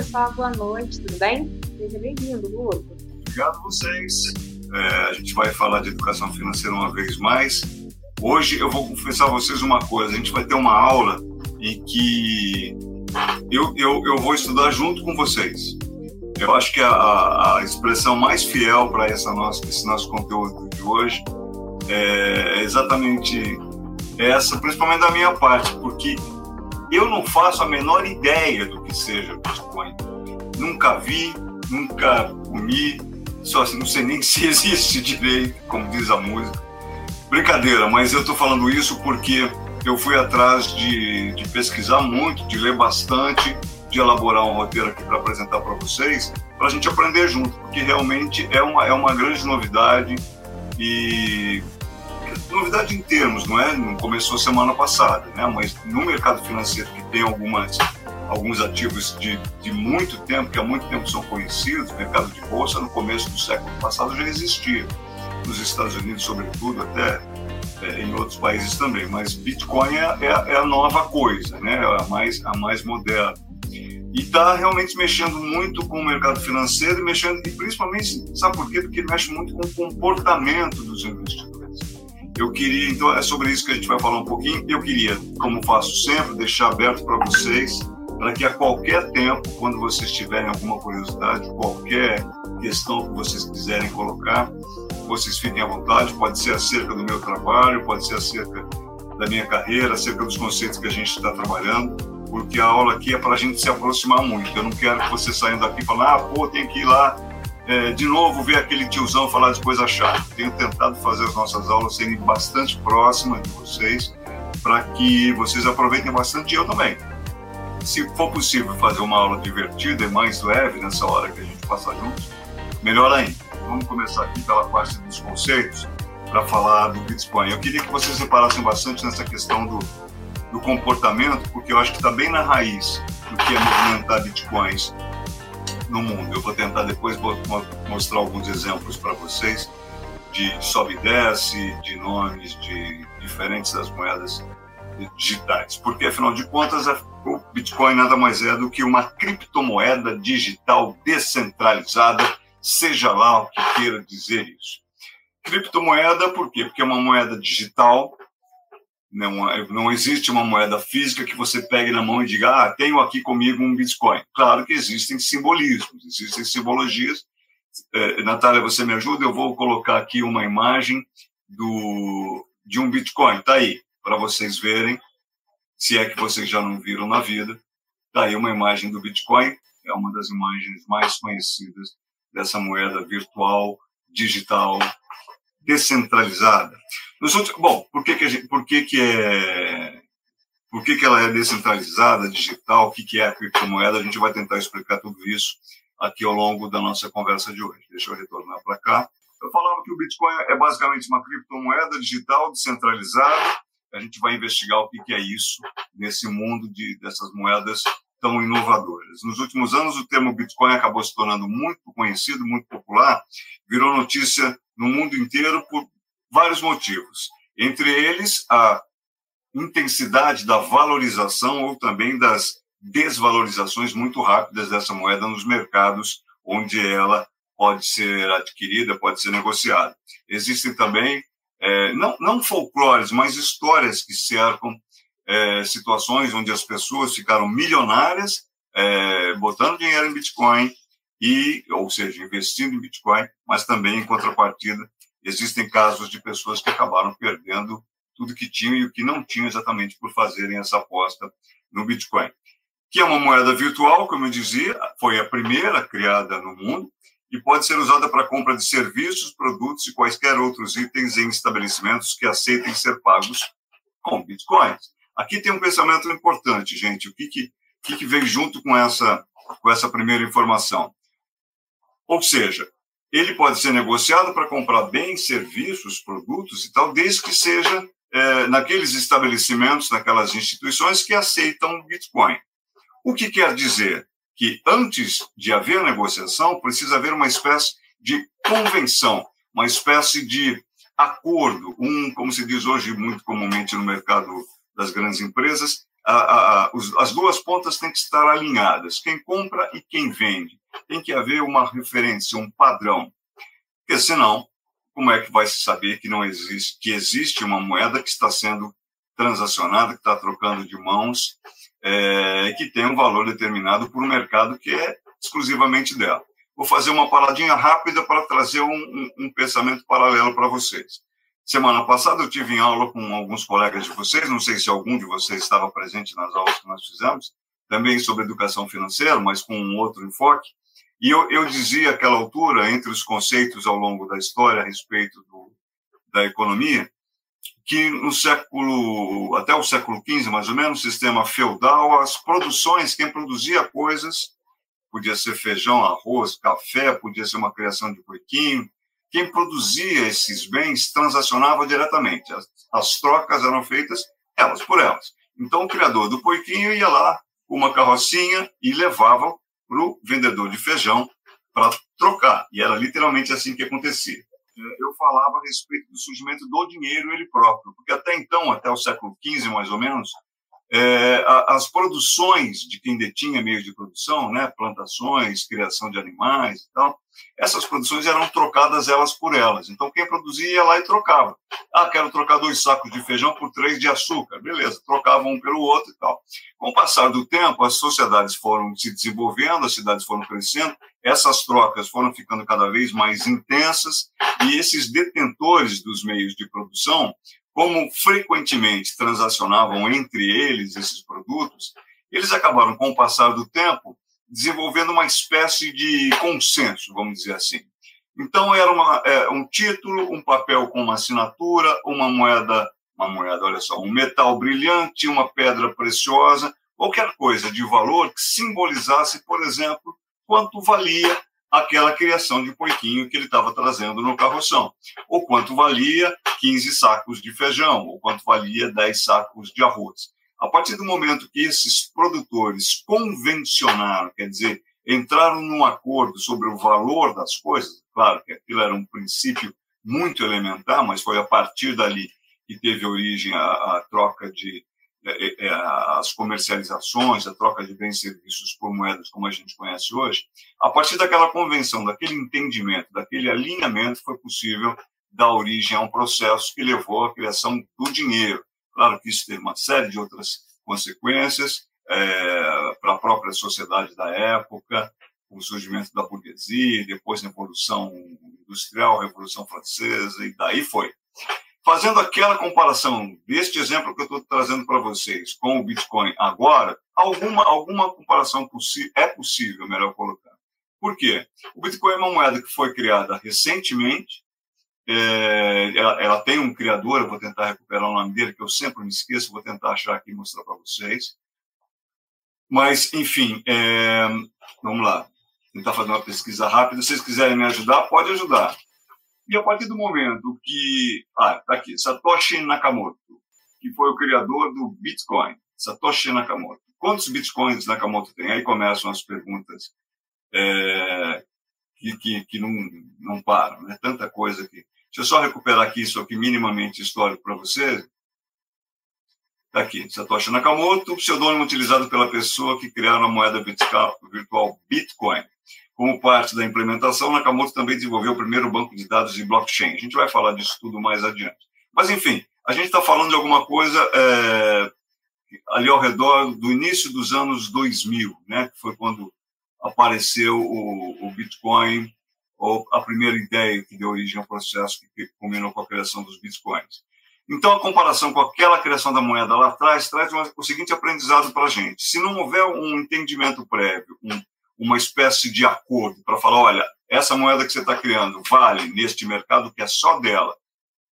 pessoal. Boa noite, tudo bem? Seja bem-vindo, Lúcio. Obrigado a vocês. É, a gente vai falar de educação financeira uma vez mais. Hoje eu vou confessar a vocês uma coisa: a gente vai ter uma aula em que eu, eu, eu vou estudar junto com vocês. Eu acho que a, a expressão mais fiel para essa nossa, esse nosso conteúdo de hoje é exatamente essa, principalmente da minha parte, porque eu não faço a menor ideia do que seja Bitcoin. Nunca vi, nunca comi, só assim, não sei nem se existe direito, como diz a música. Brincadeira, mas eu estou falando isso porque eu fui atrás de, de pesquisar muito, de ler bastante, de elaborar um roteiro aqui para apresentar para vocês, para a gente aprender junto, porque realmente é uma, é uma grande novidade e novidade em termos, não é? Não começou semana passada, né? Mas no mercado financeiro que tem algumas alguns ativos de, de muito tempo, que há muito tempo são conhecidos, mercado de bolsa no começo do século passado já existia, nos Estados Unidos sobretudo, até é, em outros países também, mas Bitcoin é, é, é, a nova coisa, né? É a mais, a mais moderna. E está realmente mexendo muito com o mercado financeiro mexendo, e principalmente, sabe por quê? Porque mexe muito com o comportamento dos investidores. Eu queria, então, é sobre isso que a gente vai falar um pouquinho. Eu queria, como faço sempre, deixar aberto para vocês, para que a qualquer tempo, quando vocês tiverem alguma curiosidade, qualquer questão que vocês quiserem colocar, vocês fiquem à vontade. Pode ser acerca do meu trabalho, pode ser acerca da minha carreira, acerca dos conceitos que a gente está trabalhando, porque a aula aqui é para a gente se aproximar muito. Eu não quero que vocês saiam daqui falando, ah, pô, tem que ir lá é, de novo ver aquele tiozão falar de coisa chata. Tenho tentado fazer as nossas aulas serem bastante próximas de vocês, para que vocês aproveitem bastante e eu também. Se for possível fazer uma aula divertida e mais leve nessa hora que a gente passa juntos, melhor ainda. Vamos começar aqui pela parte dos conceitos para falar do Bitcoin. Eu queria que vocês reparassem bastante nessa questão do, do comportamento, porque eu acho que está bem na raiz do que é movimentar Bitcoins no mundo. Eu vou tentar depois mostrar alguns exemplos para vocês de sobe e desce, de nomes de diferentes das moedas digitais. Porque, afinal de contas, o Bitcoin nada mais é do que uma criptomoeda digital descentralizada, seja lá o que queira dizer isso. Criptomoeda, por quê? Porque é uma moeda digital não, não existe uma moeda física que você pegue na mão e diga, ah, tenho aqui comigo um Bitcoin. Claro que existem simbolismos, existem simbologias. É, Natália, você me ajuda? Eu vou colocar aqui uma imagem do, de um Bitcoin. Está aí, para vocês verem, se é que vocês já não viram na vida. Está aí uma imagem do Bitcoin, é uma das imagens mais conhecidas dessa moeda virtual, digital, descentralizada. Outros, bom, por que, que, gente, por que, que é por que, que ela é descentralizada, digital, o que, que é a criptomoeda? A gente vai tentar explicar tudo isso aqui ao longo da nossa conversa de hoje. Deixa eu retornar para cá. Eu falava que o Bitcoin é basicamente uma criptomoeda digital descentralizada. A gente vai investigar o que, que é isso nesse mundo de, dessas moedas tão inovadoras. Nos últimos anos, o termo Bitcoin acabou se tornando muito conhecido, muito popular, virou notícia no mundo inteiro por vários motivos. Entre eles, a intensidade da valorização ou também das desvalorizações muito rápidas dessa moeda nos mercados onde ela pode ser adquirida, pode ser negociada. Existem também, é, não, não folclores, mas histórias que cercam é, situações onde as pessoas ficaram milionárias é, botando dinheiro em Bitcoin e, ou seja, investindo em Bitcoin, mas também em contrapartida existem casos de pessoas que acabaram perdendo tudo que tinham e o que não tinham exatamente por fazerem essa aposta no Bitcoin, que é uma moeda virtual, como eu dizia, foi a primeira criada no mundo e pode ser usada para compra de serviços, produtos e quaisquer outros itens em estabelecimentos que aceitem ser pagos com bitcoins. Aqui tem um pensamento importante, gente. O que, que, que, que vem junto com essa, com essa primeira informação? Ou seja, ele pode ser negociado para comprar bens, serviços, produtos e tal, desde que seja é, naqueles estabelecimentos, naquelas instituições que aceitam Bitcoin. O que quer dizer que antes de haver negociação, precisa haver uma espécie de convenção, uma espécie de acordo, um, como se diz hoje muito comumente no mercado das grandes empresas, a, a, os, as duas pontas têm que estar alinhadas, quem compra e quem vende. Tem que haver uma referência, um padrão, porque senão, como é que vai se saber que não existe, que existe uma moeda que está sendo transacionada, que está trocando de mãos, é, que tem um valor determinado por um mercado que é exclusivamente dela. Vou fazer uma paradinha rápida para trazer um, um, um pensamento paralelo para vocês. Semana passada eu tive em aula com alguns colegas de vocês, não sei se algum de vocês estava presente nas aulas que nós fizemos, também sobre educação financeira, mas com um outro enfoque. E eu, eu dizia àquela altura, entre os conceitos ao longo da história a respeito do, da economia, que no século, até o século XV, mais ou menos, sistema feudal, as produções, quem produzia coisas, podia ser feijão, arroz, café, podia ser uma criação de porquinho, quem produzia esses bens transacionava diretamente. As, as, trocas eram feitas elas por elas. Então, o criador do porquinho ia lá com uma carrocinha e levava para o vendedor de feijão para trocar. E era literalmente assim que acontecia. Eu falava a respeito do surgimento do dinheiro ele próprio, porque até então, até o século XV mais ou menos, é, as produções de quem detinha meios de produção, né, plantações, criação de animais e tal, essas produções eram trocadas elas por elas. Então, quem produzia ia lá e trocava. Ah, quero trocar dois sacos de feijão por três de açúcar. Beleza, trocavam um pelo outro e tal. Com o passar do tempo, as sociedades foram se desenvolvendo, as cidades foram crescendo, essas trocas foram ficando cada vez mais intensas e esses detentores dos meios de produção como frequentemente transacionavam entre eles esses produtos, eles acabaram, com o passar do tempo, desenvolvendo uma espécie de consenso, vamos dizer assim. Então, era uma, é, um título, um papel com uma assinatura, uma moeda, uma moeda, olha só, um metal brilhante, uma pedra preciosa, qualquer coisa de valor que simbolizasse, por exemplo, quanto valia aquela criação de porquinho que ele estava trazendo no carroção, ou quanto valia 15 sacos de feijão, ou quanto valia 10 sacos de arroz. A partir do momento que esses produtores convencionaram, quer dizer, entraram num acordo sobre o valor das coisas, claro que aquilo era um princípio muito elementar, mas foi a partir dali que teve origem a, a troca de as comercializações, a troca de bens e serviços por moedas como a gente conhece hoje, a partir daquela convenção, daquele entendimento, daquele alinhamento, foi possível dar origem a um processo que levou à criação do dinheiro. Claro que isso teve uma série de outras consequências é, para a própria sociedade da época, o surgimento da burguesia, depois a Revolução Industrial, Revolução Francesa, e daí foi. Fazendo aquela comparação deste exemplo que eu estou trazendo para vocês com o Bitcoin agora, alguma, alguma comparação é possível, melhor colocar. Por quê? O Bitcoin é uma moeda que foi criada recentemente, é, ela, ela, tem um criador, eu vou tentar recuperar o nome dele, que eu sempre me esqueço, vou tentar achar aqui e mostrar para vocês. Mas, enfim, é, vamos lá. Tentar fazer uma pesquisa rápida. Se vocês quiserem me ajudar, pode ajudar. E a partir do momento que. Ah, tá aqui, Satoshi Nakamoto, que foi o criador do Bitcoin. Satoshi Nakamoto. Quantos bitcoins Nakamoto tem? Aí começam as perguntas é, que, que, que, não, não param, né? Tanta coisa aqui. Deixa eu só recuperar aqui isso aqui minimamente histórico para vocês. Está aqui, Satoshi Nakamoto, pseudônimo utilizado pela pessoa que criaram a moeda virtual Bitcoin. Como parte da implementação, Nakamoto também desenvolveu o primeiro banco de dados de blockchain. A gente vai falar disso tudo mais adiante. Mas, enfim, a gente está falando de alguma coisa é, ali ao redor do início dos anos 2000, né, que foi quando apareceu o, o Bitcoin, ou a primeira ideia que deu origem ao processo que culminou com a criação dos Bitcoins. Então, a comparação com aquela criação da moeda lá atrás traz o seguinte aprendizado para a gente. Se não houver um entendimento prévio, um uma espécie de acordo para falar: olha, essa moeda que você está criando vale neste mercado que é só dela,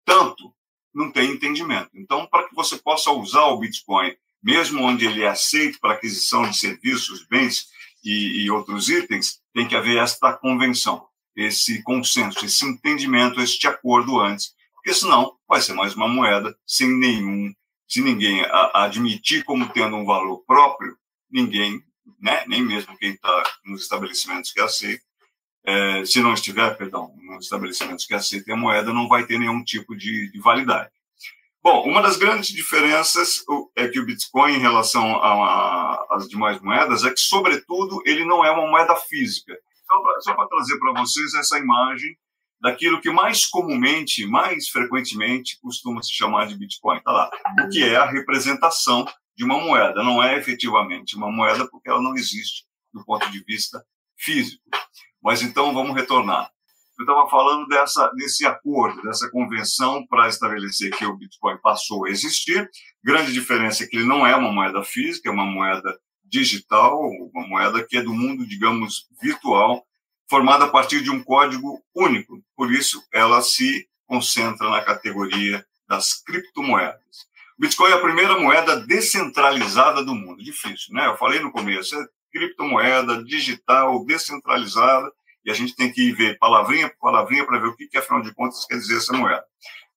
tanto, não tem entendimento. Então, para que você possa usar o Bitcoin, mesmo onde ele é aceito para aquisição de serviços, bens e, e outros itens, tem que haver esta convenção, esse consenso, esse entendimento, este acordo antes, porque senão vai ser mais uma moeda sem nenhum, se ninguém a, admitir como tendo um valor próprio, ninguém né? nem mesmo quem está nos estabelecimentos que aceitam, é, se não estiver, perdão, nos estabelecimentos que aceitem a moeda, não vai ter nenhum tipo de, de validade. Bom, uma das grandes diferenças é que o Bitcoin, em relação às demais moedas, é que, sobretudo, ele não é uma moeda física. Só para trazer para vocês essa imagem daquilo que mais comumente, mais frequentemente, costuma se chamar de Bitcoin. Está lá. O que é a representação de uma moeda. Não é efetivamente uma moeda, porque ela não existe do ponto de vista físico. Mas então vamos retornar. Eu estava falando dessa, desse acordo, dessa convenção para estabelecer que o Bitcoin passou a existir. Grande diferença é que ele não é uma moeda física, é uma moeda digital, uma moeda que é do mundo, digamos, virtual, formada a partir de um código único. Por isso, ela se concentra na categoria das criptomoedas. Bitcoin é a primeira moeda descentralizada do mundo. Difícil, né? Eu falei no começo, é criptomoeda digital, descentralizada, e a gente tem que ver palavrinha por palavrinha para ver o que, que, afinal de contas, quer dizer essa moeda.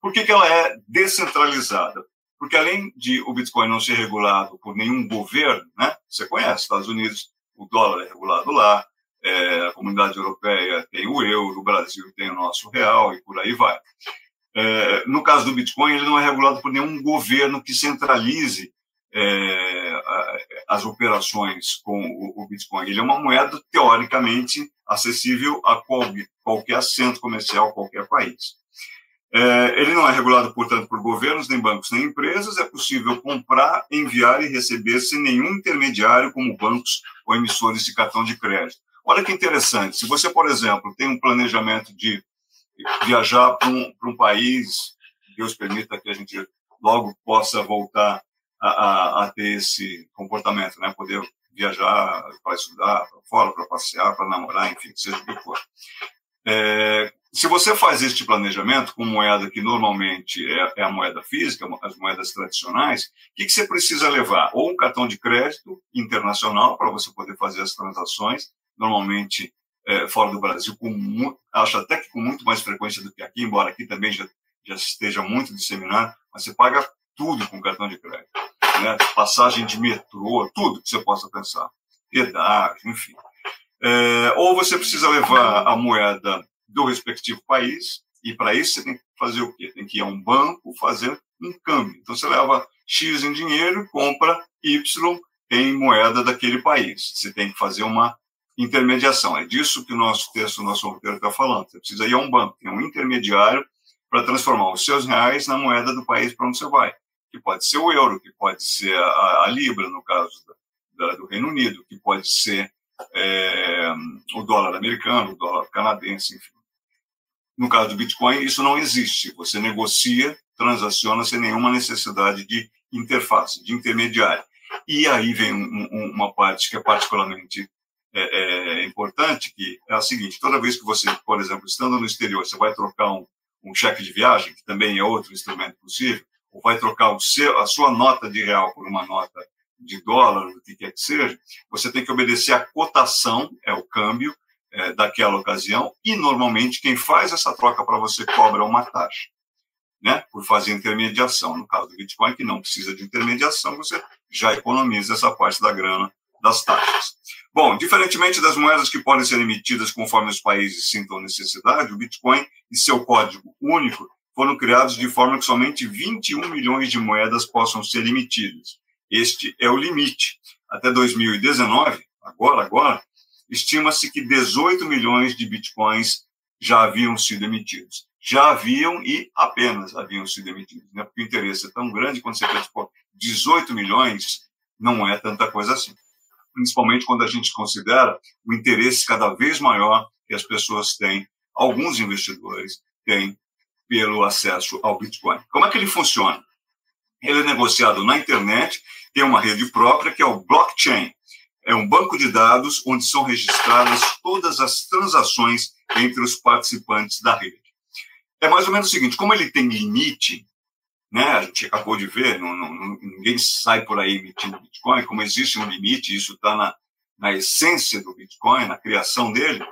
Por que, que ela é descentralizada? Porque além de o Bitcoin não ser regulado por nenhum governo, né? Você conhece, Estados Unidos, o dólar é regulado lá, é, a comunidade europeia tem o euro, o Brasil tem o nosso real e por aí vai. É, no caso do Bitcoin, ele não é regulado por nenhum governo que centralize é, as operações com o, o, Bitcoin. Ele é uma moeda teoricamente acessível a qualquer, qualquer centro comercial, qualquer país. É, ele não é regulado, portanto, por governos, nem bancos, nem empresas. É possível comprar, enviar e receber sem nenhum intermediário, como bancos ou emissores de cartão de crédito. Olha que interessante. Se você, por exemplo, tem um planejamento de viajar para um, um país, Deus permita que a gente logo possa voltar a, a, a ter esse comportamento, né? Poder viajar para estudar, para fora, para passear, para namorar, enfim, seja o que for. É, se você faz este planejamento com moeda que normalmente é, é a moeda física, as moedas tradicionais, o que, que, você precisa levar? Ou um cartão de crédito internacional para você poder fazer as transações, normalmente é, fora do Brasil, com, acho até que com muito mais frequência do que aqui, embora aqui também já, já esteja muito disseminado, mas você paga tudo com cartão de crédito. Né? Passagem de metrô, tudo que você possa pensar. Pedágio, enfim. É, ou você precisa levar a moeda do respectivo país, e para isso você tem que fazer o quê? Tem que ir a um banco fazer um câmbio. Então você leva X em dinheiro, compra Y em moeda daquele país. Você tem que fazer uma intermediação. É disso que o nosso texto, o nosso roteiro está falando. Você precisa ir a um banco, tem um intermediário para transformar os seus reais na moeda do país para onde você vai, que pode ser o euro, que pode ser a, a libra, no caso da, do Reino Unido, que pode ser é, o dólar americano, o dólar canadense, enfim. No caso do Bitcoin, isso não existe. Você negocia, transaciona sem nenhuma necessidade de interface, de intermediário. E aí vem um, um, uma parte que é particularmente é, é, importante, que é a seguinte: toda vez que você, por exemplo, estando no exterior, você vai trocar um, um cheque de viagem, que também é outro instrumento possível, ou vai trocar o seu, a sua nota de real por uma nota de dólar, o que quer que seja, você tem que obedecer à cotação, é o câmbio é, daquela ocasião, e normalmente quem faz essa troca para você cobra uma taxa, né, por fazer intermediação. No caso do Bitcoin, que não precisa de intermediação, você já economiza essa parte da grana das taxas. Bom, diferentemente das moedas que podem ser emitidas conforme os países sintam necessidade, o Bitcoin e seu código único foram criados de forma que somente 21 milhões de moedas possam ser emitidas. Este é o limite. Até 2019, agora, agora, estima-se que 18 milhões de bitcoins já haviam sido emitidos. Já haviam e apenas haviam sido emitidos, né? porque o interesse é tão grande quando você pensa, pô, 18 milhões não é tanta coisa assim principalmente quando a gente considera o interesse cada vez maior que as pessoas têm, alguns investidores têm, pelo acesso ao Bitcoin. Como é que ele funciona? Ele é negociado na internet, tem uma rede própria que é o blockchain. É um banco de dados onde são registradas todas as transações entre os participantes da rede. É mais ou menos o seguinte: como ele tem limite, né? A gente acabou de ver, não, não, ninguém sai por aí emitindo Bitcoin, como existe um limite, isso está na, na essência do Bitcoin, na criação dele,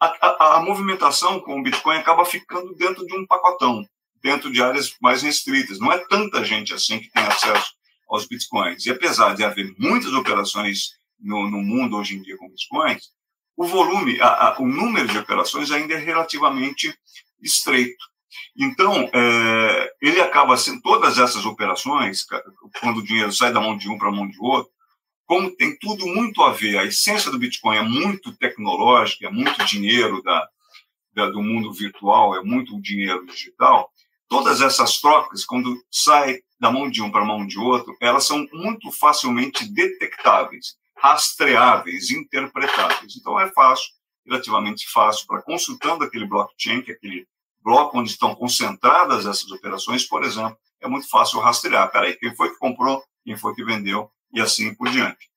a, a, a, movimentação com o Bitcoin acaba ficando dentro de um pacotão, dentro de áreas mais restritas. Não é tanta gente assim que tem acesso aos Bitcoins. E apesar de haver muitas operações no, no mundo hoje em dia com Bitcoins, o volume, a, o número de operações ainda é relativamente estreito. Então, é, ele acaba sendo, todas essas operações, quando o dinheiro sai da mão de um para a mão de outro, como tem tudo muito a ver, a essência do Bitcoin é muito tecnológica, é muito dinheiro da, da do mundo virtual, é muito dinheiro digital, todas essas trocas, quando sai da mão de um para a mão de outro, elas são muito facilmente detectáveis, rastreáveis, interpretáveis. Então é fácil, relativamente fácil, para consultando aquele blockchain, que é aquele bloco onde estão concentradas essas operações, por exemplo, é muito fácil rastrear. Peraí, quem foi que comprou, quem foi que vendeu, e assim por diante.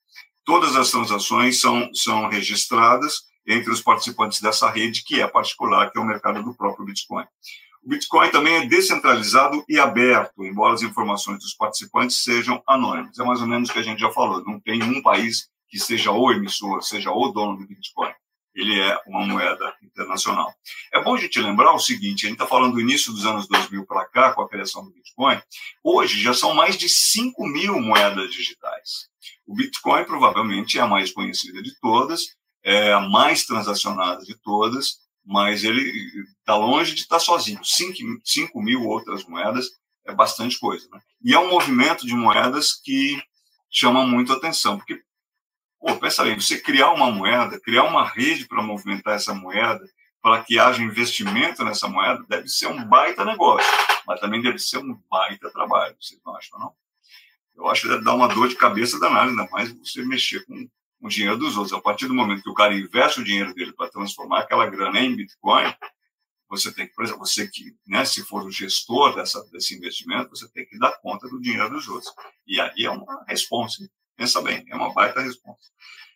Todas as transações são, são registradas entre os participantes dessa rede, que é particular, que é o mercado do próprio Bitcoin. O Bitcoin também é descentralizado e aberto, embora as informações dos participantes sejam anônimas. É mais ou menos o que a gente já falou, não tem um país que seja o emissor, seja o dono do Bitcoin. Ele é uma moeda internacional. É bom a gente lembrar o seguinte: a gente está falando do início dos anos 2000 para cá, com a criação do Bitcoin. Hoje já são mais de 5 mil moedas digitais. O Bitcoin provavelmente é a mais conhecida de todas, é a mais transacionada de todas, mas ele está longe de estar sozinho. 5 mil outras moedas é bastante coisa. Né? E é um movimento de moedas que chama muito atenção, porque, pô, pensa bem, você criar uma moeda, criar uma rede para movimentar essa moeda, para que haja investimento nessa moeda, deve ser um baita negócio, mas também deve ser um baita trabalho, vocês não acham, não? Eu acho que deve dar uma dor de cabeça danada, ainda mais você mexer com o dinheiro dos outros. A partir do momento que o cara investe o dinheiro dele para transformar aquela grana em Bitcoin, você tem que, por exemplo, você que, né, se for o gestor dessa, desse investimento, você tem que dar conta do dinheiro dos outros. E aí é uma resposta. Pensa bem, é uma baita resposta.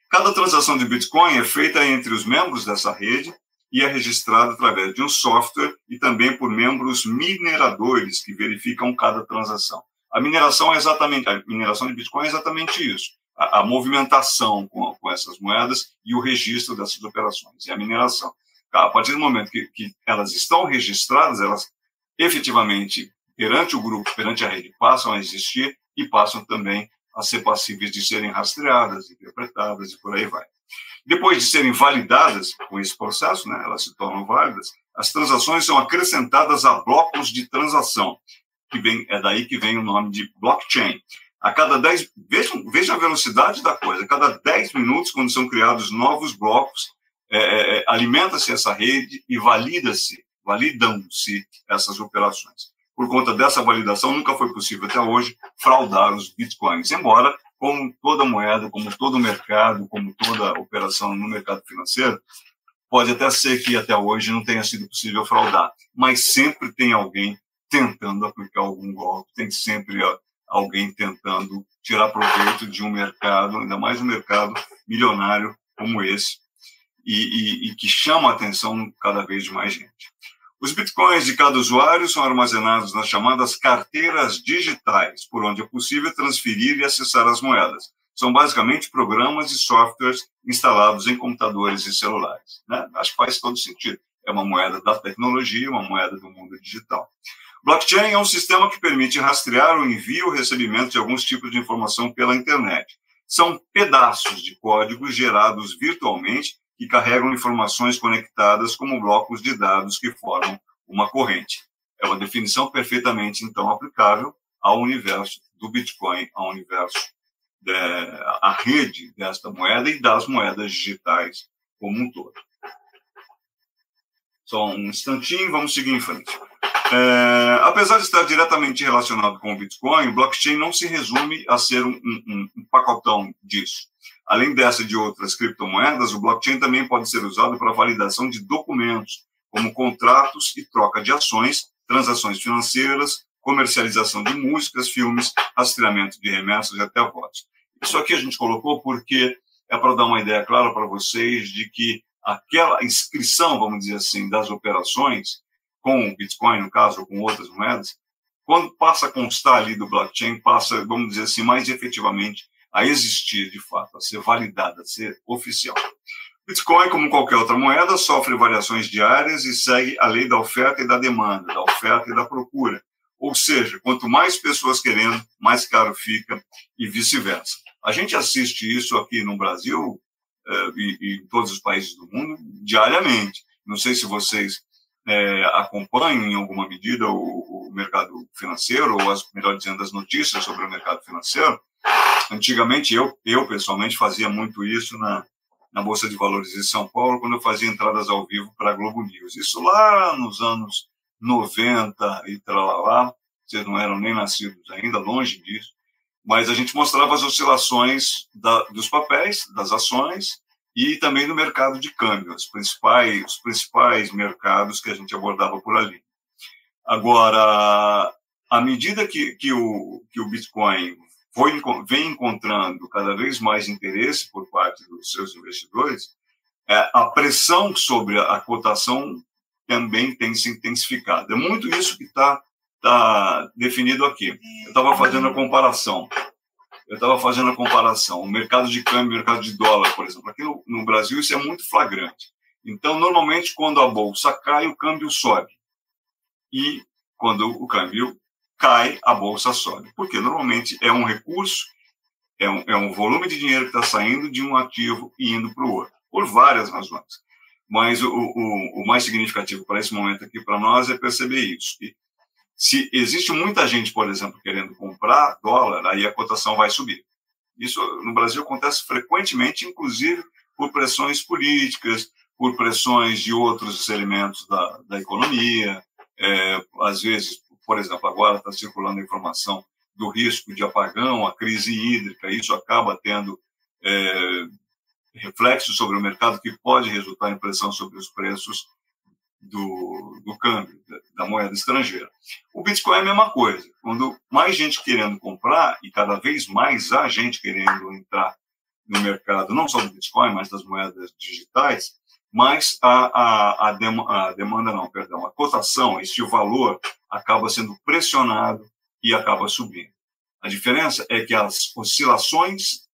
Cada transação de Bitcoin é feita entre os membros dessa rede e é registrada através de um software e também por membros mineradores que verificam cada transação. A mineração é exatamente a mineração de Bitcoin é exatamente isso a, a movimentação com, com, essas moedas e o registro dessas operações, e a mineração. A partir do momento que, que elas estão registradas, elas efetivamente, perante o grupo, perante a rede, passam a existir e passam também a ser passíveis de serem rastreadas, interpretadas e por aí vai. Depois de serem validadas com esse processo, né, elas se tornam válidas, as transações são acrescentadas a blocos de transação, que vem, é daí que vem o nome de blockchain. A cada 10, vejam, vejam a velocidade da coisa, a cada 10 minutos, quando são criados novos blocos, é, é, é, alimenta-se essa rede e valida-se, validam-se essas operações. Por conta dessa validação, nunca foi possível até hoje fraudar os bitcoins, embora, como toda moeda, como todo mercado, como toda operação no mercado financeiro, pode até ser que até hoje não tenha sido possível fraudar, mas sempre tem alguém tentando aplicar algum golpe, tem sempre alguém tentando tirar proveito de um mercado, ainda mais um mercado milionário como esse, e, e, e que chama a atenção cada vez de mais gente. Os bitcoins de cada usuário são armazenados nas chamadas carteiras digitais, por onde é possível transferir e acessar as moedas. São basicamente programas e softwares instalados em computadores e celulares. Né? Acho que faz todo sentido. É uma moeda da tecnologia, uma moeda do mundo digital. Blockchain é um sistema que permite rastrear o envio e recebimento de alguns tipos de informação pela internet. São pedaços de código gerados virtualmente que carregam informações conectadas como blocos de dados que formam uma corrente. É uma definição perfeitamente, então, aplicável ao universo do Bitcoin, ao universo, da rede desta moeda e das moedas digitais como um todo. Só um instantinho, vamos seguir em frente. É, apesar de estar diretamente relacionado com o Bitcoin, blockchain não se resume a ser um, um, um pacotão disso. Além dessa e de outras criptomoedas, o blockchain também pode ser usado para validação de documentos, como contratos e troca de ações, transações financeiras, comercialização de músicas, filmes, rastreamento de remessas e até votos. Isso aqui a gente colocou porque é para dar uma ideia clara para vocês de que aquela inscrição, vamos dizer assim, das operações com o Bitcoin, no caso, ou com outras moedas, quando passa a constar ali do blockchain, passa, vamos dizer assim, mais efetivamente a existir de fato, a ser validada, a ser oficial. Bitcoin, como qualquer outra moeda, sofre variações diárias e segue a lei da oferta e da demanda, da oferta e da procura. Ou seja, quanto mais pessoas querendo, mais caro fica e vice-versa. A gente assiste isso aqui no Brasil uh, e, e em todos os países do mundo diariamente. Não sei se vocês é, acompanham em alguma medida o, o, mercado financeiro, ou, as, melhor dizendo, as notícias sobre o mercado financeiro, antigamente eu, eu pessoalmente fazia muito isso na, na Bolsa de Valores de São Paulo, quando eu fazia entradas ao vivo para a Globo News. Isso lá nos anos 90 e lá, vocês não eram nem nascidos ainda, longe disso, mas a gente mostrava as oscilações da, dos papéis, das ações e também do mercado de câmbio, os principais, os principais mercados que a gente abordava por ali. Agora, à medida que, que, o, que o Bitcoin foi, vem encontrando cada vez mais interesse por parte dos seus investidores, é, a pressão sobre a cotação também tem se intensificado. É muito isso que está tá definido aqui. Eu estava fazendo a comparação. Eu estava fazendo a comparação. O mercado de câmbio, o mercado de dólar, por exemplo. Aqui no, no Brasil isso é muito flagrante. Então, normalmente, quando a bolsa cai, o câmbio sobe. E quando o câmbio cai, a bolsa sobe. Porque normalmente é um recurso, é um, é um volume de dinheiro que está saindo de um ativo e indo para o outro, por várias razões. Mas o, o, o mais significativo para esse momento aqui para nós é perceber isso. Que se existe muita gente, por exemplo, querendo comprar dólar, aí a cotação vai subir. Isso no Brasil acontece frequentemente, inclusive por pressões políticas, por pressões de outros elementos da, da economia, é, às vezes, por exemplo, agora está circulando a informação do risco de apagão, a crise hídrica, isso acaba tendo é, reflexos sobre o mercado que pode resultar em pressão sobre os preços do, do câmbio, da moeda estrangeira. O Bitcoin é a mesma coisa. Quando mais gente querendo comprar, e cada vez mais há gente querendo entrar no mercado, não só do Bitcoin, mas das moedas digitais, mas a, a, a, dem, a demanda, não, perdão, a cotação, este valor acaba sendo pressionado e acaba subindo. A diferença é que as oscilações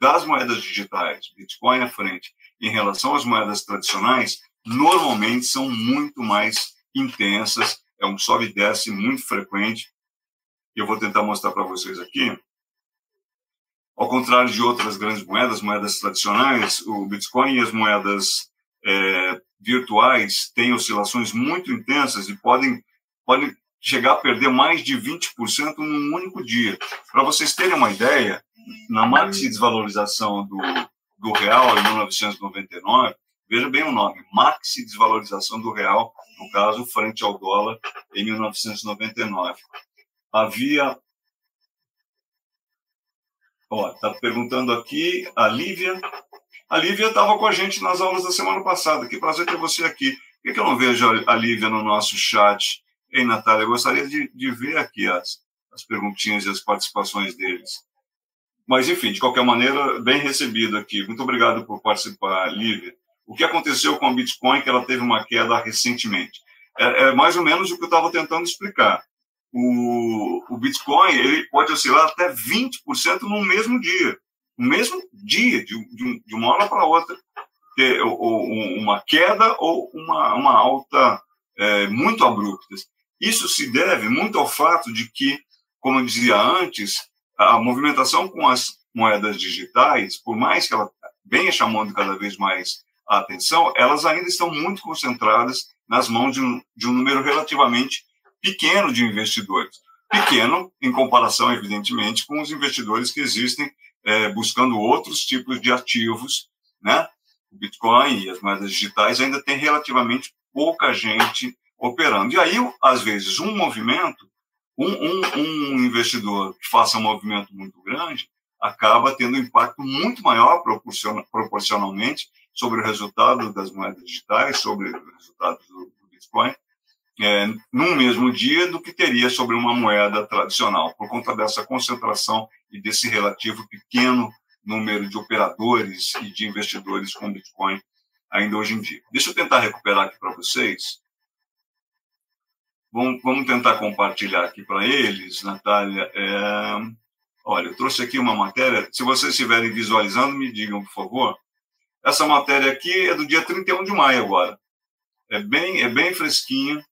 das moedas digitais, Bitcoin à frente, em relação às moedas tradicionais, normalmente são muito mais intensas, é um sobe e desce muito frequente. Eu vou tentar mostrar para vocês aqui. Ao contrário de outras grandes moedas, moedas tradicionais, o Bitcoin e as moedas é, virtuais têm oscilações muito intensas e podem, podem chegar a perder mais de 20% num único dia. Para vocês terem uma ideia, na maxi desvalorização do, do real em 1999, veja bem o nome, maxi desvalorização do real, no caso, frente ao dólar, em 1999. Havia. Está perguntando aqui a Lívia. A Lívia estava com a gente nas aulas da semana passada. Que prazer ter você aqui. Por que, eu não vejo a Lívia no nosso chat? Ei, Natália, eu gostaria de, de ver aqui as, as perguntinhas e as participações deles. Mas, enfim, de qualquer maneira, bem recebido aqui. Muito obrigado por participar, Lívia. O que aconteceu com a Bitcoin, que ela teve uma queda recentemente? É, é mais ou menos o que eu estava tentando explicar. O, o, Bitcoin ele pode oscilar até 20% no mesmo dia. No mesmo dia, de, de, de uma hora para outra, ter ou, uma queda ou uma, uma alta é, muito abrupta. Isso se deve muito ao fato de que, como eu dizia antes, a movimentação com as moedas digitais, por mais que ela venha chamando cada vez mais a atenção, elas ainda estão muito concentradas nas mãos de um, de um número relativamente pequeno de investidores. Pequeno em comparação, evidentemente, com os investidores que existem é, buscando outros tipos de ativos, né? O Bitcoin e as moedas digitais ainda tem relativamente pouca gente operando. E aí, às vezes, um movimento um, um, um investidor que faça um movimento muito grande acaba tendo um impacto muito maior proporcionalmente sobre o resultado das moedas digitais, sobre o resultado do, Bitcoin, é, num mesmo dia do que teria sobre uma moeda tradicional, por conta dessa concentração e desse relativo pequeno número de operadores e de investidores com Bitcoin ainda hoje em dia. Deixa eu tentar recuperar aqui para vocês Vamos, vamos tentar compartilhar aqui para eles, Natália. É... Olha, eu trouxe aqui uma matéria. Se vocês estiverem visualizando, me digam, por favor. Essa matéria aqui é do dia 31 de maio agora. É bem, é bem fresquinha,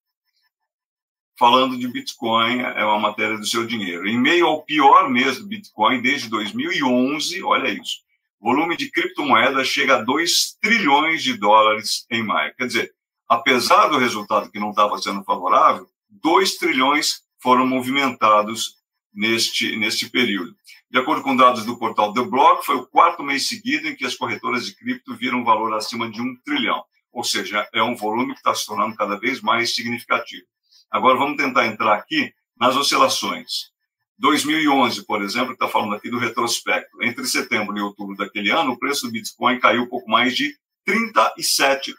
falando de Bitcoin, é uma matéria do seu dinheiro. Em meio ao pior mês do Bitcoin desde 2011, olha isso, volume de criptomoedas chega a 2 trilhões de dólares em maio. Quer dizer, apesar do resultado que não estava sendo favorável, 2 trilhões foram movimentados neste, neste período. De acordo com dados do portal The Block, foi o quarto mês seguido em que as corretoras de cripto viram um valor acima de um trilhão. Ou seja, é um volume que está se tornando cada vez mais significativo. Agora vamos tentar entrar aqui nas oscilações. 2011, por exemplo, está falando aqui do retrospecto. Entre setembro e outubro daquele ano, o preço do Bitcoin caiu um pouco mais de 37%.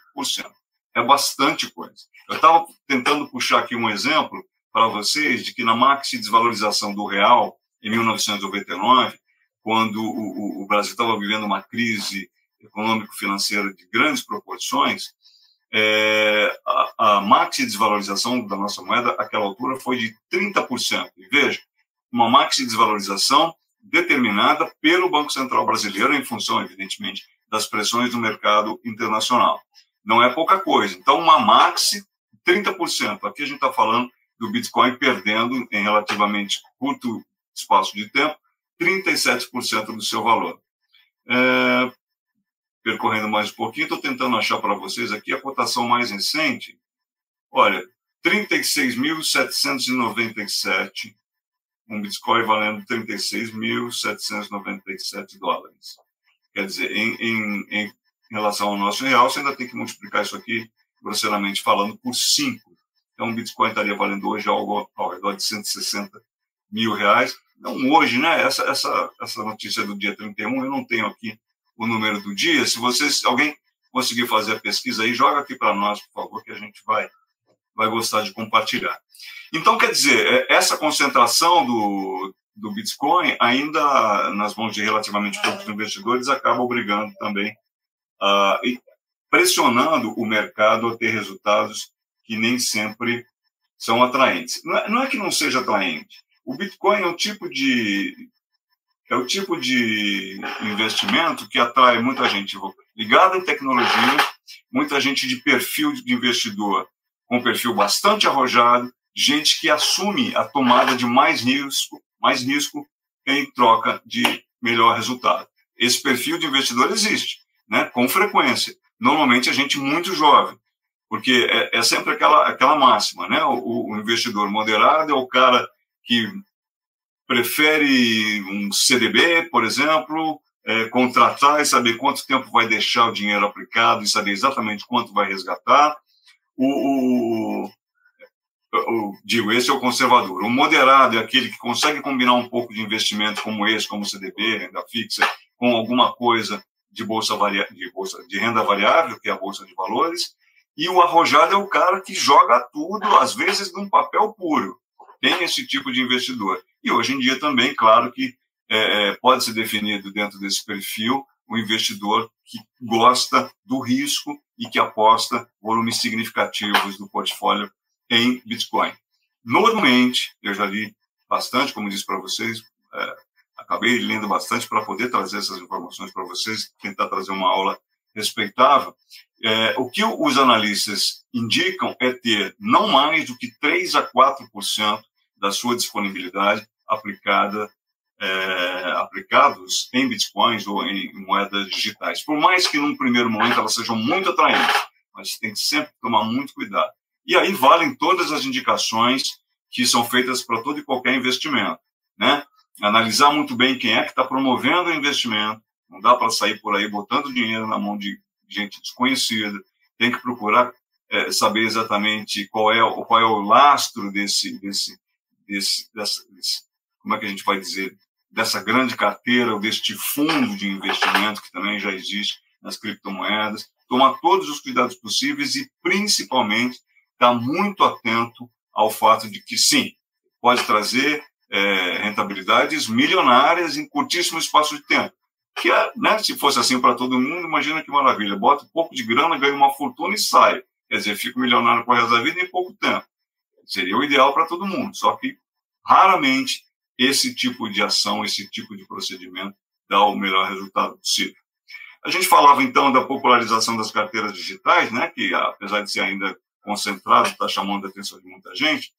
É bastante coisa. Eu estava tentando puxar aqui um exemplo para vocês de que na maxi desvalorização do real em 1999, quando o, o, o Brasil estava vivendo uma crise econômico-financeira de grandes proporções, é, a, a maxi desvalorização da nossa moeda, àquela altura, foi de 30%. E veja, uma maxi desvalorização determinada pelo Banco Central Brasileiro, em função, evidentemente, das pressões do mercado internacional. Não é pouca coisa. Então, uma maxi, 30%. Aqui a gente está falando do Bitcoin perdendo, em relativamente curto espaço de tempo, 37% do seu valor. É, percorrendo mais um pouquinho, estou tentando achar para vocês aqui a cotação mais recente. Olha, 36.797, um Bitcoin valendo 36.797 dólares. Quer dizer, em, em, em relação ao nosso real, você ainda tem que multiplicar isso aqui, grosseiramente falando, por 5. Então, um Bitcoin estaria valendo hoje algo ao redor de 160 mil reais. Não hoje, né? Essa, essa, essa notícia do dia 31, eu não tenho aqui o número do dia. Se vocês, alguém conseguir fazer a pesquisa aí, joga aqui para nós, por favor, que a gente vai, vai gostar de compartilhar. Então, quer dizer, é, essa concentração do, do Bitcoin, ainda nas mãos de relativamente poucos investidores, acaba obrigando também, uh, e pressionando o mercado a ter resultados que nem sempre são atraentes. Não é, não é que não seja atraente. O Bitcoin é um tipo de, é o tipo de investimento que atrai muita gente ligada em tecnologia, muita gente de perfil de investidor com perfil bastante arrojado, gente que assume a tomada de mais risco, mais risco em troca de melhor resultado. Esse perfil de investidor existe, né, com frequência. Normalmente a gente muito jovem, porque é, é sempre aquela, aquela máxima, né? O, o investidor moderado é o cara que prefere um CDB, por exemplo, é, contratar e saber quanto tempo vai deixar o dinheiro aplicado e saber exatamente quanto vai resgatar. O, o, o, digo, esse é o conservador. O moderado é aquele que consegue combinar um pouco de investimento como esse, como CDB, renda fixa, com alguma coisa de bolsa, varia, de bolsa de renda variável, que é a bolsa de valores. E o arrojado é o cara que joga tudo, às vezes, num papel puro. Tem esse tipo de investidor. E hoje em dia também, claro que é, é, pode ser definido dentro desse perfil o um investidor que gosta do risco e que aposta volumes significativos do portfólio em Bitcoin. Normalmente, eu já li bastante, como disse para vocês, é, acabei lendo bastante para poder trazer essas informações para vocês, tentar trazer uma aula respeitável. É, o que os analistas indicam é ter não mais do que 3 a 4% da sua disponibilidade aplicada é, aplicados em bitcoins ou em moedas digitais. Por mais que num primeiro momento elas sejam muito atraentes, mas tem que sempre tomar muito cuidado. E aí valem todas as indicações que são feitas para todo e qualquer investimento, né? Analisar muito bem quem é que está promovendo o investimento. Não dá para sair por aí botando dinheiro na mão de gente desconhecida. Tem que procurar é, saber exatamente qual é, qual é o lastro desse, desse, desse, dessa, desse, como é que a gente vai dizer, dessa grande carteira ou deste fundo de investimento que também já existe nas criptomoedas, tomar todos os cuidados possíveis e, principalmente, estar muito atento ao fato de que, sim, pode trazer é, rentabilidades milionárias em curtíssimo espaço de tempo. Que é, né, se fosse assim para todo mundo, imagina que maravilha. Bota um pouco de grana, ganha uma fortuna e sai. Quer dizer, fica milionário com o resto da vida em pouco tempo. Seria o ideal para todo mundo. Só que raramente esse tipo de ação, esse tipo de procedimento dá o melhor resultado possível. A gente falava então da popularização das carteiras digitais, né, que apesar de ser ainda concentrado, está chamando a atenção de muita gente.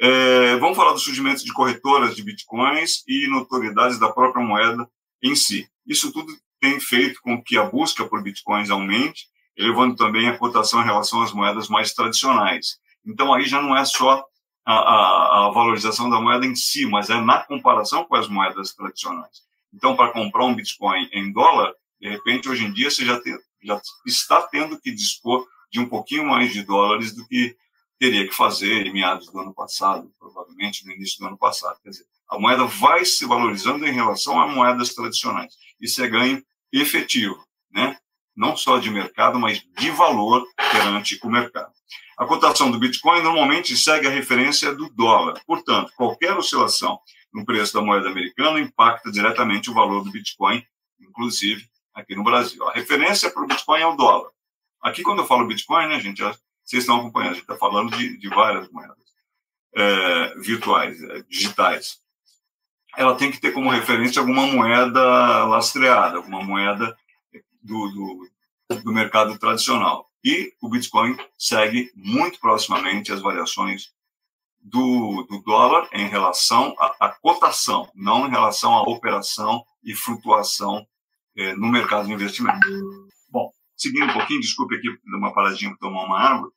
É, vamos falar do surgimento de corretoras de bitcoins e notoriedades da própria moeda em si. Isso tudo tem feito com que a busca por bitcoins aumente elevando também a cotação em relação às moedas mais tradicionais. Então, aí já não é só a, a, a valorização da moeda em si, mas é na comparação com as moedas tradicionais. Então, para comprar um Bitcoin em dólar, de repente, hoje em dia, você já, tem, já está tendo que dispor de um pouquinho mais de dólares do que teria que fazer em meados do ano passado, provavelmente no início do ano passado. Quer dizer, a moeda vai se valorizando em relação a moedas tradicionais. Isso é ganho efetivo, né? não só de mercado, mas de valor perante o mercado. A cotação do Bitcoin normalmente segue a referência do dólar. Portanto, qualquer oscilação no preço da moeda americana impacta diretamente o valor do Bitcoin, inclusive aqui no Brasil. A referência para o Bitcoin é o dólar. Aqui, quando eu falo Bitcoin, né, gente, vocês estão acompanhando, a gente está falando de, de, várias moedas é, virtuais, é, digitais. Ela tem que ter como referência alguma moeda lastreada, alguma moeda do, do, do mercado tradicional. E o Bitcoin segue muito proximamente as variações do, do dólar em relação à, à, cotação, não em relação à operação e flutuação é, no mercado de investimento. Bom, seguindo um pouquinho, desculpe aqui, uma paradinha para tomar uma água.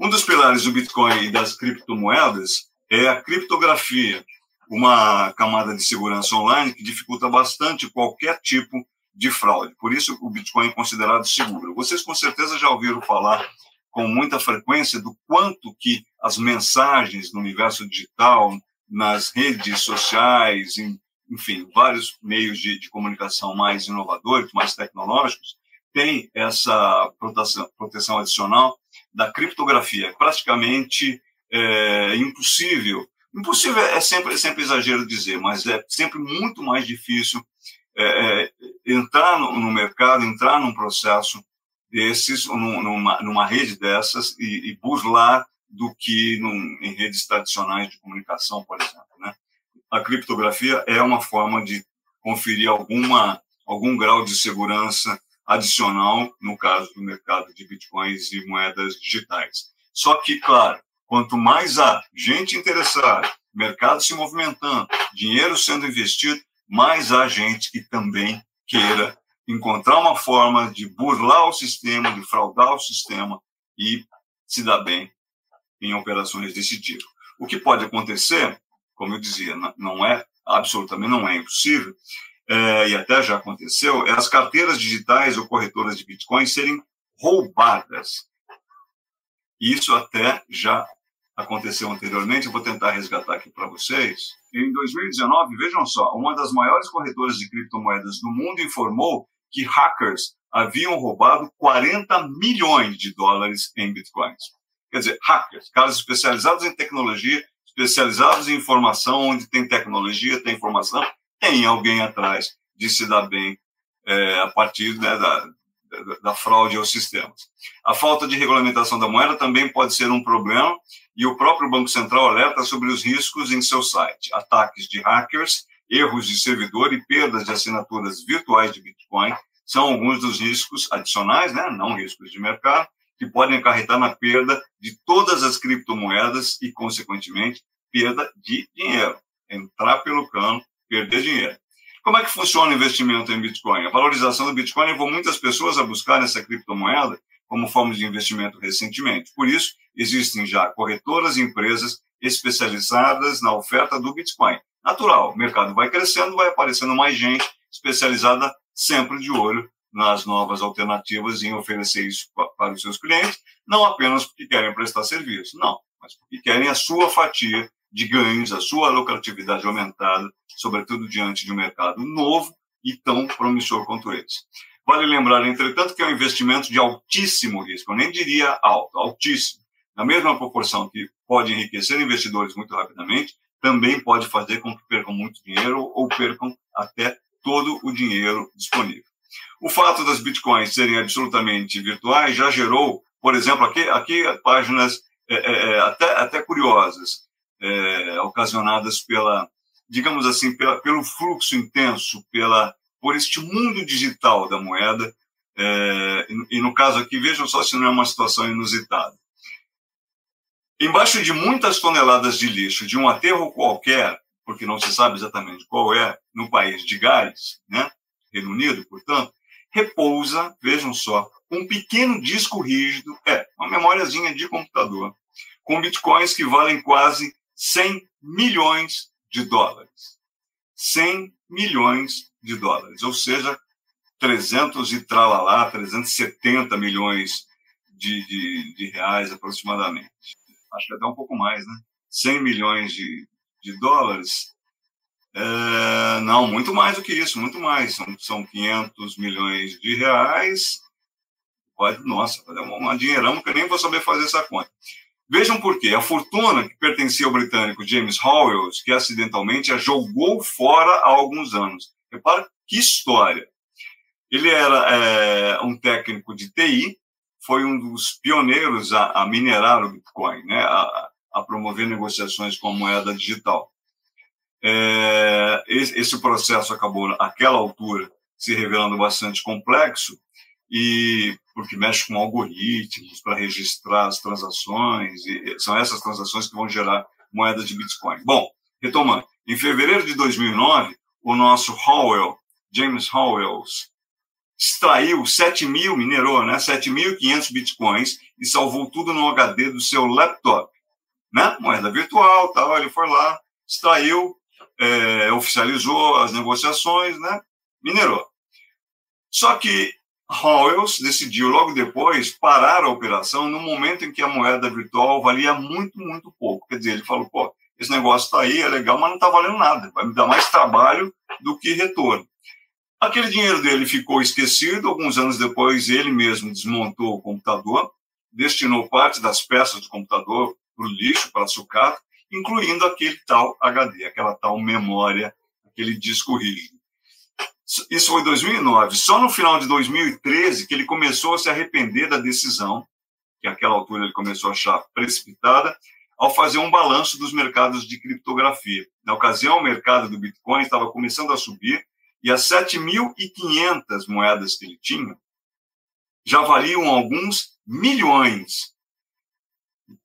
Um dos pilares do Bitcoin e das criptomoedas é a criptografia, uma camada de segurança online que dificulta bastante qualquer tipo de fraude. Por isso, o Bitcoin é considerado seguro. Vocês com certeza já ouviram falar com muita frequência do quanto que as mensagens no universo digital, nas redes sociais, em, enfim, vários meios de, de comunicação mais inovadores, mais tecnológicos, tem essa proteção, proteção adicional da criptografia. É praticamente é, impossível. Impossível é sempre, é sempre exagero dizer, mas é sempre muito mais difícil é, é entrar no, no, mercado, entrar num processo desses, numa, numa rede dessas e, e burlar do que num, em redes tradicionais de comunicação, por exemplo. Né? A criptografia é uma forma de conferir alguma, algum grau de segurança adicional no caso do mercado de bitcoins e moedas digitais. Só que, claro, quanto mais há gente interessada, mercado se movimentando, dinheiro sendo investido, mais há gente que também queira encontrar uma forma de burlar o sistema, de fraudar o sistema e se dar bem em operações desse tipo. O que pode acontecer, como eu dizia, não é absolutamente não é impossível, é, e até já aconteceu, é as carteiras digitais ou corretoras de Bitcoin serem roubadas. Isso até já aconteceu anteriormente, eu vou tentar resgatar aqui para vocês. Em 2019, vejam só, uma das maiores corretoras de criptomoedas do mundo informou que hackers haviam roubado 40 milhões de dólares em bitcoins. Quer dizer, hackers, caras especializados em tecnologia, especializados em informação, onde tem tecnologia, tem informação, tem alguém atrás de se dar bem é, a partir né, da, da, fraude aos sistemas. A falta de regulamentação da moeda também pode ser um problema, e o próprio Banco Central alerta sobre os riscos em seu site. Ataques de hackers erros de servidor e perdas de assinaturas virtuais de Bitcoin são alguns dos riscos adicionais, né, não riscos de mercado, que podem acarretar na perda de todas as criptomoedas e, consequentemente, perda de dinheiro. Entrar pelo cano, perder dinheiro. Como é que funciona o investimento em Bitcoin? A valorização do Bitcoin levou muitas pessoas a buscar essa criptomoeda como forma de investimento recentemente. Por isso, existem já corretoras e empresas especializadas na oferta do Bitcoin, natural. O mercado vai crescendo, vai aparecendo mais gente especializada, sempre de olho nas novas alternativas em oferecer isso para os seus clientes, não apenas porque querem prestar serviço, não, mas porque querem a sua fatia de ganhos, a sua lucratividade aumentada, sobretudo diante de um mercado novo e tão promissor quanto esse. Vale lembrar, entretanto, que é um investimento de altíssimo risco, eu nem diria alto, altíssimo. Na mesma proporção que pode enriquecer investidores muito rapidamente, também pode fazer com que percam muito dinheiro ou percam até todo o dinheiro disponível. O fato das bitcoins serem absolutamente virtuais já gerou, por exemplo, aqui, aqui páginas é, é, é, até, até curiosas, é, ocasionadas pela, digamos assim, pela, pelo fluxo intenso, pela, por este mundo digital da moeda. É, e, e no caso aqui, vejam só se não é uma situação inusitada. Embaixo de muitas toneladas de lixo de um aterro qualquer, porque não se sabe exatamente qual é, no país de Gales, né, Reino Unido, portanto, repousa, vejam só, um pequeno disco rígido, é, uma memóriazinha de computador, com bitcoins que valem quase 100 milhões de dólares. 100 milhões de dólares, ou seja, 300 e tralalá, 370 milhões de, de, de reais aproximadamente. Acho que até um pouco mais, né? 100 milhões de, de dólares. É, não, muito mais do que isso, muito mais. São, são 500 milhões de reais. Pode, nossa, é uma dinheirão que eu nem vou saber fazer essa conta. Vejam por quê. A fortuna que pertencia ao britânico James Howells, que acidentalmente a jogou fora há alguns anos. Repara que história. Ele era é, um técnico de TI, foi um dos pioneiros a, a minerar o Bitcoin, né, a, a, promover negociações com a moeda digital. É, esse processo acabou, naquela altura, se revelando bastante complexo, e porque mexe com algoritmos para registrar as transações, e são essas transações que vão gerar moedas de Bitcoin. Bom, retomando, em fevereiro de 2009, o nosso Howell, James Howells, extraiu 7 mil, minerou, né, 7.500 bitcoins e salvou tudo no HD do seu laptop, né, moeda virtual, tal, ele foi lá, extraiu, é, oficializou as negociações, né, minerou. Só que Howells decidiu logo depois parar a operação no momento em que a moeda virtual valia muito, muito pouco. Quer dizer, ele falou, pô, esse negócio está aí, é legal, mas não está valendo nada, vai me dar mais trabalho do que retorno. Aquele dinheiro dele ficou esquecido. Alguns anos depois, ele mesmo desmontou o computador, destinou parte das peças do computador para o lixo, para sucata, incluindo aquele tal HD, aquela tal memória, aquele disco rígido. Isso foi em 2009. Só no final de 2013 que ele começou a se arrepender da decisão, que àquela altura ele começou a achar precipitada, ao fazer um balanço dos mercados de criptografia. Na ocasião, o mercado do Bitcoin estava começando a subir e as 7.500 moedas que ele tinha já valiam alguns milhões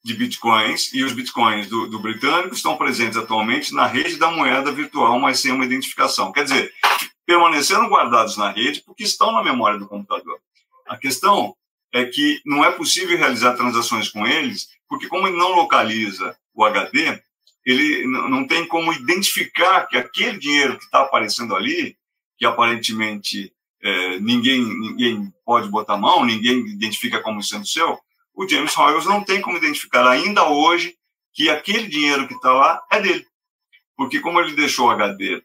de bitcoins, e os bitcoins do, do, britânico estão presentes atualmente na rede da moeda virtual, mas sem uma identificação. Quer dizer, permaneceram guardados na rede porque estão na memória do computador. A questão é que não é possível realizar transações com eles, porque como ele não localiza o HD, ele não tem como identificar que aquele dinheiro que está aparecendo ali que aparentemente é, ninguém, ninguém pode botar mão, ninguém identifica como sendo seu, o James Howells não tem como identificar ainda hoje que aquele dinheiro que está lá é dele. Porque como ele deixou o HD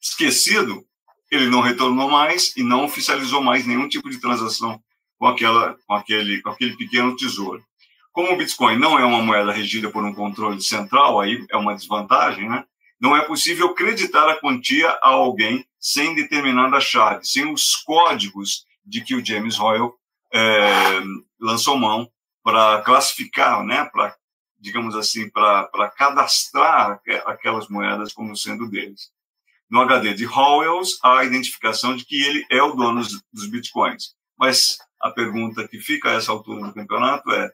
esquecido, ele não retornou mais e não oficializou mais nenhum tipo de transação com, aquela, com, aquele, com aquele pequeno tesouro. Como o Bitcoin não é uma moeda regida por um controle central, aí é uma desvantagem, né? Não é possível creditar a quantia a alguém sem determinada chave, sem os códigos de que o James Hoyle é, lançou mão para classificar, né, para, digamos assim, para cadastrar aquelas moedas como sendo deles. No HD de Howells, há a identificação de que ele é o dono dos bitcoins. Mas a pergunta que fica a essa altura do campeonato é: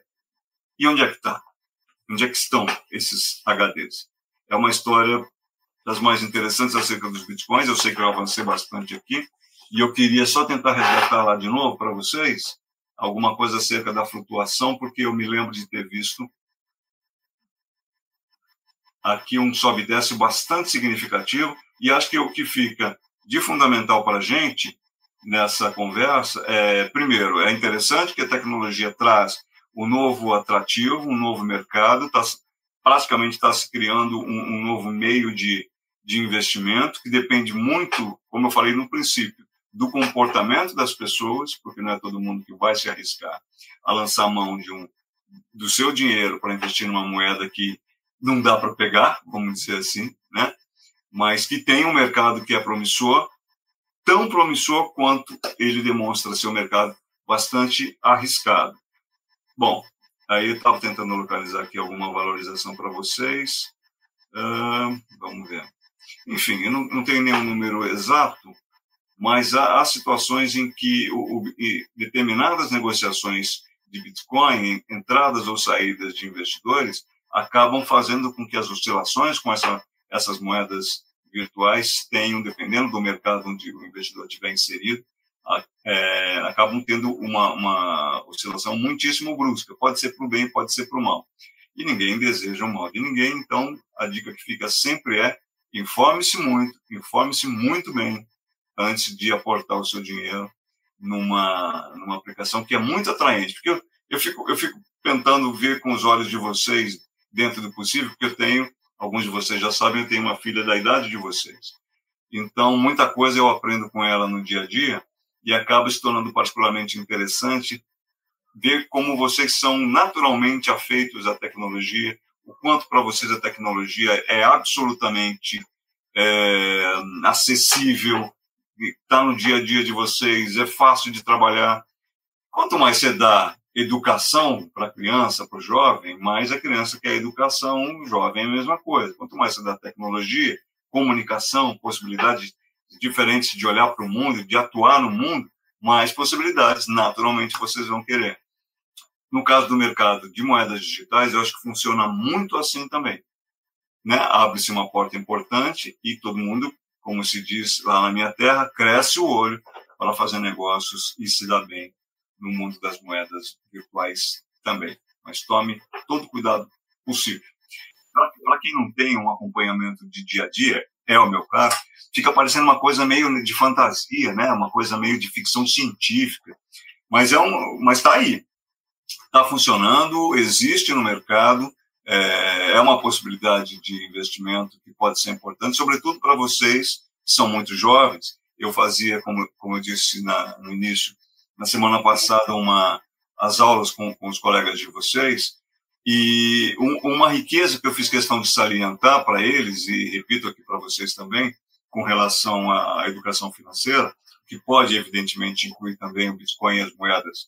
e onde é que está? Onde é que estão esses HDs? É uma história das mais interessantes acerca dos bitcoins. Eu sei que eu avancei bastante aqui e eu queria só tentar resgatar lá de novo para vocês alguma coisa acerca da flutuação, porque eu me lembro de ter visto aqui um sobe e desce bastante significativo e acho que o que fica de fundamental para a gente nessa conversa é, primeiro, é interessante que a tecnologia traz um novo atrativo, um novo mercado, tá, praticamente está se criando um, um novo meio de de investimento, que depende muito, como eu falei no princípio, do comportamento das pessoas, porque não é todo mundo que vai se arriscar a lançar mão de um do seu dinheiro para investir numa moeda que não dá para pegar, vamos dizer assim, né? Mas que tem um mercado que é promissor, tão promissor quanto ele demonstra ser um mercado bastante arriscado. Bom, aí eu estava tentando localizar aqui alguma valorização para vocês. Uh, vamos ver. Enfim, eu não, não tenho nenhum número exato, mas há, há situações em que o, o, determinadas negociações de Bitcoin, entradas ou saídas de investidores, acabam fazendo com que as oscilações com essa, essas moedas virtuais tenham, dependendo do mercado onde o investidor estiver inserido, é, acabam tendo uma, uma oscilação muitíssimo brusca. Pode ser para o bem, pode ser para o mal. E ninguém deseja o mal de ninguém, então a dica que fica sempre é informe-se muito, informe-se muito bem antes de aportar o seu dinheiro numa, numa aplicação que é muito atraente. Porque eu, eu, fico, eu fico tentando ver com os olhos de vocês, dentro do possível, porque eu tenho, alguns de vocês já sabem, eu tenho uma filha da idade de vocês. Então, muita coisa eu aprendo com ela no dia a dia e acaba se tornando particularmente interessante ver como vocês são naturalmente afeitos à tecnologia, o quanto para vocês a tecnologia é absolutamente é, acessível, está no dia a dia de vocês, é fácil de trabalhar. Quanto mais você dá educação para a criança, para o jovem, mais a criança quer educação, o jovem é a mesma coisa. Quanto mais você dá tecnologia, comunicação, possibilidades diferentes de olhar para o mundo, de atuar no mundo, mais possibilidades, naturalmente, vocês vão querer. No caso do mercado de moedas digitais, eu acho que funciona muito assim também. Né? Abre-se uma porta importante e todo mundo, como se diz lá na minha terra, cresce o olho para fazer negócios e se dar bem no mundo das moedas virtuais também. Mas tome todo cuidado possível. Para quem não tem um acompanhamento de dia a dia, é o meu caso, fica parecendo uma coisa meio de fantasia, né? Uma coisa meio de ficção científica. Mas é um, mas está aí, está funcionando, existe no mercado, é, é, uma possibilidade de investimento que pode ser importante, sobretudo para vocês que são muito jovens. Eu fazia, como, como eu disse na, no início, na semana passada, uma, as aulas com, com os colegas de vocês, e um, uma riqueza que eu fiz questão de salientar para eles, e repito aqui para vocês também, com relação à educação financeira, que pode, evidentemente, incluir também o Bitcoin e as moedas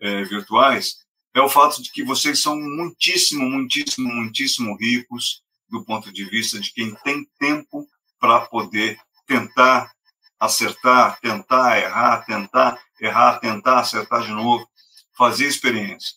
é, virtuais, é o fato de que vocês são muitíssimo, muitíssimo, muitíssimo ricos do ponto de vista de quem tem tempo para poder tentar acertar, tentar errar, tentar errar, tentar acertar de novo, fazer experiência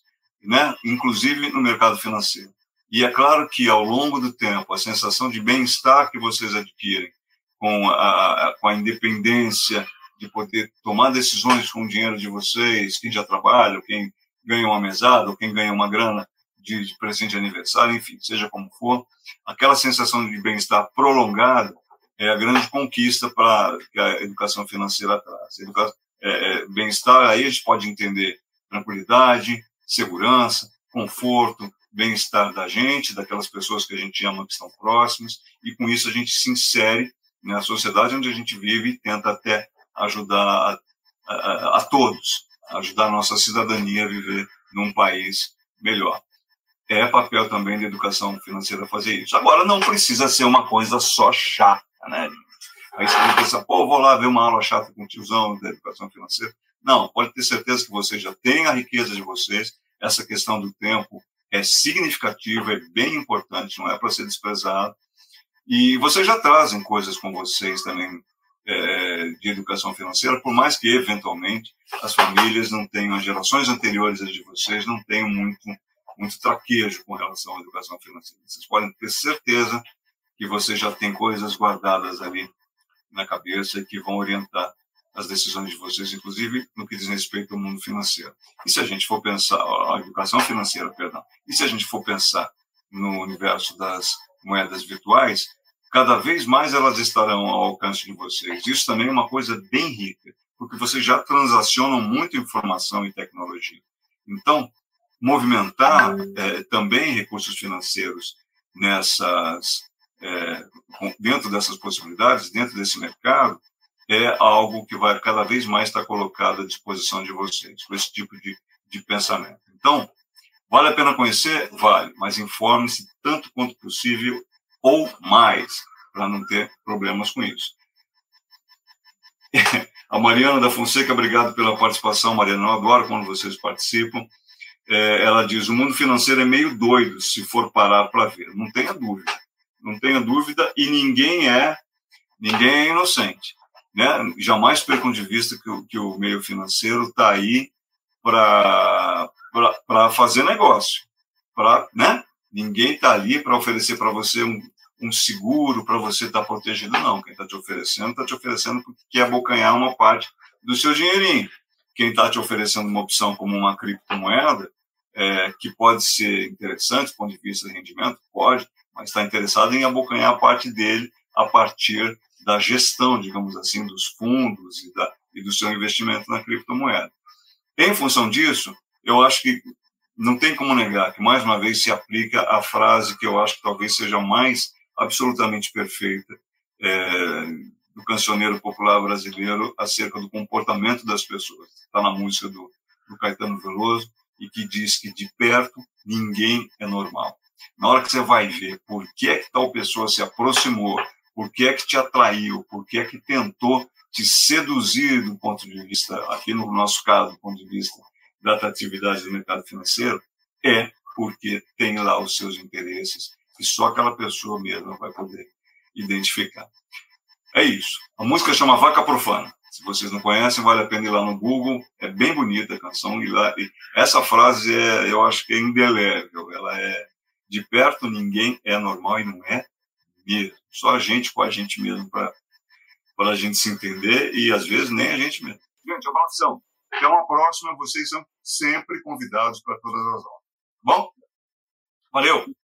né? inclusive no mercado financeiro. E é claro que, ao longo do tempo, a sensação de bem-estar que vocês adquirem com a, com a independência de poder tomar decisões com o dinheiro de vocês, quem já trabalha, quem ganha uma mesada, ou quem ganha uma grana de, de presente de aniversário, enfim, seja como for, aquela sensação de bem-estar prolongado é a grande conquista para que a educação financeira traz. É, é, bem-estar, aí a gente pode entender tranquilidade, segurança, conforto, bem-estar da gente, daquelas pessoas que a gente ama que estão próximas, e com isso a gente se insere na sociedade onde a gente vive e tenta até ajudar a, a, a todos, ajudar a nossa cidadania a viver num país melhor. É papel também da educação financeira fazer isso. Agora, não precisa ser uma coisa só chata, né? Aí você pensa, pô, vou lá ver uma aula chata com o tiozão da educação financeira. Não, pode ter certeza que você já tem a riqueza de vocês. Essa questão do tempo é significativa, é bem importante, não é para ser desprezado. E vocês já trazem coisas com vocês também é, de educação financeira, por mais que eventualmente as famílias não tenham, as gerações anteriores de vocês não tenham muito, muito traquejo com relação à educação financeira. Vocês podem ter certeza que vocês já têm coisas guardadas ali na cabeça que vão orientar as decisões de vocês, inclusive no que diz respeito ao mundo financeiro. E se a gente for pensar, a educação financeira, perdão, e se a gente for pensar no universo das moedas virtuais, cada vez mais elas estarão ao alcance de vocês. Isso também é uma coisa bem rica, porque vocês já transacionam muita informação e tecnologia. Então, movimentar é, também recursos financeiros nessas é, dentro dessas possibilidades, dentro desse mercado, é algo que vai cada vez mais estar colocado à disposição de vocês, com esse tipo de, de pensamento. Então, vale a pena conhecer? Vale, mas informe-se tanto quanto possível ou mais, para não ter problemas com isso. A Mariana da Fonseca, obrigado pela participação, Mariana. Eu adoro quando vocês participam. É, ela diz: o mundo financeiro é meio doido se for parar para ver. Não tenha dúvida. Não tenha dúvida, e ninguém é ninguém é inocente né? Jamais percam de vista que o, que o meio financeiro está aí para fazer negócio, para, né? Ninguém está ali para oferecer para você um, um seguro para você estar tá protegido, não. Quem está te oferecendo, está te oferecendo porque quer abocanhar uma parte do seu dinheirinho. Quem está te oferecendo uma opção como uma criptomoeda, é, que pode ser interessante do ponto de vista de rendimento, pode, mas está interessado em abocanhar parte dele a partir da gestão, digamos assim, dos fundos e, da, e do seu investimento na criptomoeda. Em função disso, eu acho que não tem como negar que, mais uma vez, se aplica a frase que eu acho que talvez seja mais absolutamente perfeita é, do cancioneiro popular brasileiro acerca do comportamento das pessoas. Está na música do, do Caetano Veloso e que diz que de perto ninguém é normal. Na hora que você vai ver por que é que tal pessoa se aproximou, por que é que te atraiu, por que é que tentou te seduzir do ponto de vista, aqui no nosso caso, do ponto de vista da atratividade do mercado financeiro, é porque tem lá os seus interesses que só aquela pessoa mesma vai poder identificar. É isso. A música chama Vaca Profana. Se vocês não conhecem, vale a pena ir lá no Google. É bem bonita a canção. E lá, e essa frase é, eu acho que é indelével. Ela é de perto ninguém é normal e não é mesmo. Só a gente com a gente mesmo para a gente se entender e às vezes nem a gente mesmo. Gente, opção. Até uma próxima. Vocês são sempre convidados para todas as aulas. Bom? Valeu!